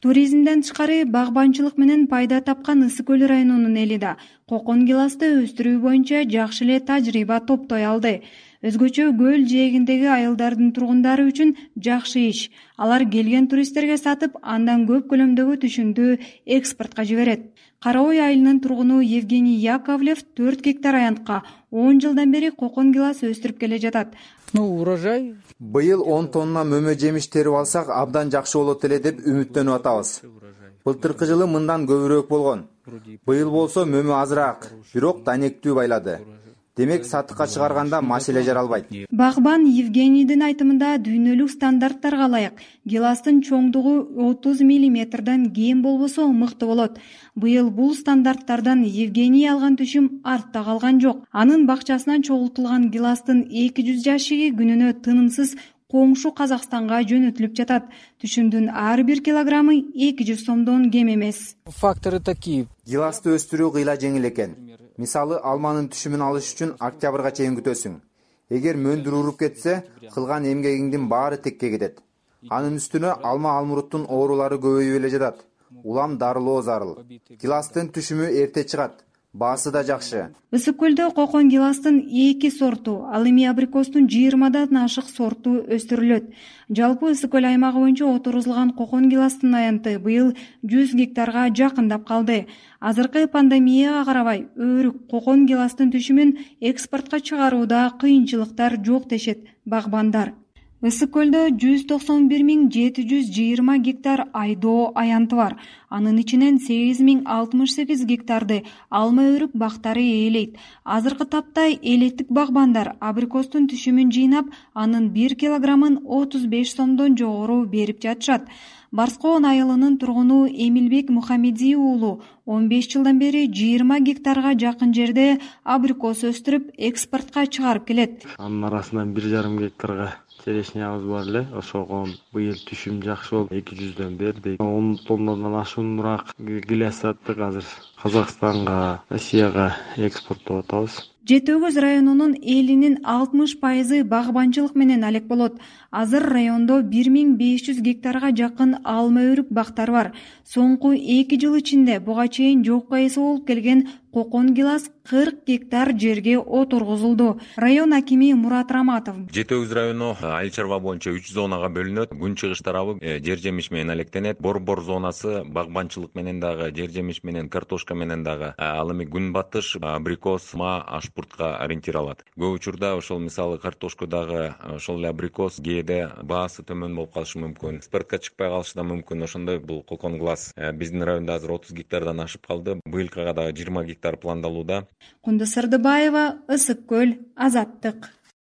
туризмден тышкары багбанчылык менен пайда тапкан ысык көл районунун эли да кокон гиласты өстүрүү боюнча жакшы эле тажрыйба топтой алды. Өзгөчө көл жээгиндеги айылдардын тургундары үчүн жакшы иш. Алар келген туристтерге сатып андан көп көлөмдөгү түшүмдү экспортко жиберет. Кара ой айылынын тургуну евгений яковлев төрт гектар аянтка он жылдан бери кокон гилас өстүрүп келе жатат. Ну урожай. Быйыл он тонна мөмө жемиш терип алсак абдан жакшы болот эле деп үмүттөнүп атабыз. Былтыркы жылы мындан көбүрөөк болгон быйыл болсо мөмө азыраак бирок данектүү байлады. Демек сатыкка чыгарганда маселе жаралбайт. Багбан евгенийдин айтымында дүйнөлүк стандарттарга ылайык. Гиластын чоңдугу отуз миллиметрден кем болбосо мыкты болот. Быйыл бул стандарттардан евгений алган түшүм артта калган жок. Анын бакчасынан чогултулган гиластын эки жүз жашиги күнүнө тынымсыз коңшу казакстанга жөнөтүлүп жатат. Түшүмдүн ар бир килограммы эки жүз сомдон кем эмес. Факторы такие. Гиласты өстүрүү кыйла жеңил экен. Мисалы алманын түшүмүн алыш үчүн октябрга чейин күтөсүң. Эгер мөндүр уруп кетсе кылган эмгегиңдин баары текке кетет. Анын үстүнө алма алмуруттун оорулары көбөйүп эле жатат. Улам дарылоо зарыл. Гиластын түшүмү эрте чыгат баасы да жакшы. Ысык көлдө кокон гиластын эки сорту ал эми абрикостун жыйырмадан ашык сорту өстүрүлөт. Жалпы ысык көл аймагы боюнча отургузулган кокон гиластын аянты быйыл жүз гектарга жакындап калды. Азыркы пандемияга карабай өөрүк кокон гиластын түшүмүн экспортко чыгарууда кыйынчылыктар жок дешет багбандар ысык көлдө жүз токсон бир миң жети жүз жыйырма гектар айдоо аянты бар. Анын ичинен сегиз миң алтымыш сегиз гектарды алма өрүк бактары ээлейт. Азыркы тапта элеттик багбандар абрикостун түшүмүн жыйнап анын бир килограммын отуз беш сомдон жогору берип жатышат барскоон айылынын тургуну эмилбек мухамеди уулу он беш жылдан бери жыйырма гектарга жакын жерде абрикос өстүрүп экспортко чыгарып келет. Анын арасынан бир жарым гектарга черешнябыз бар эле. Ошого быйыл түшүм жакшы болуп эки жүздөн бердик он тоннадан ашуунураак гиляс саттык азыр казакстанга россияга экспорттоп атабыз жети өгүз районунун элинин алтымыш пайызы багбанчылык менен алек болот. Азыр райондо бир миң беш жүз гектарга жакын алма өрүк бактары бар. Соңку эки жыл ичинде буга чейин жокко эсе болуп келген кокон гилас кырк гектар жерге отургузулду. Район акими мурат раматов. Жети өгүз району айыл чарба боюнча үч зонага бөлүнөт. Күн чыгыш тарабы э, жер жемиш менен алектенет. Борбор зонасы багбанчылык менен дагы жер жемиш менен картошка менен дагы ал эми күн батыш абрикос ашпуртка ориентир алат. Көп учурда ошол мисалы картошка дагы ошол эле абрикос кээде баасы төмөн болуп калышы мүмкүн. Экспортко чыкпай калышы да мүмкүн. Ошондой бул кокон глаз. Э, биздин райондо азыр отуз гектардан ашып калды. Быйылкыга дагы жыйырма гектар пландалууда. Кундуз сырдыбаева ысык көл азаттык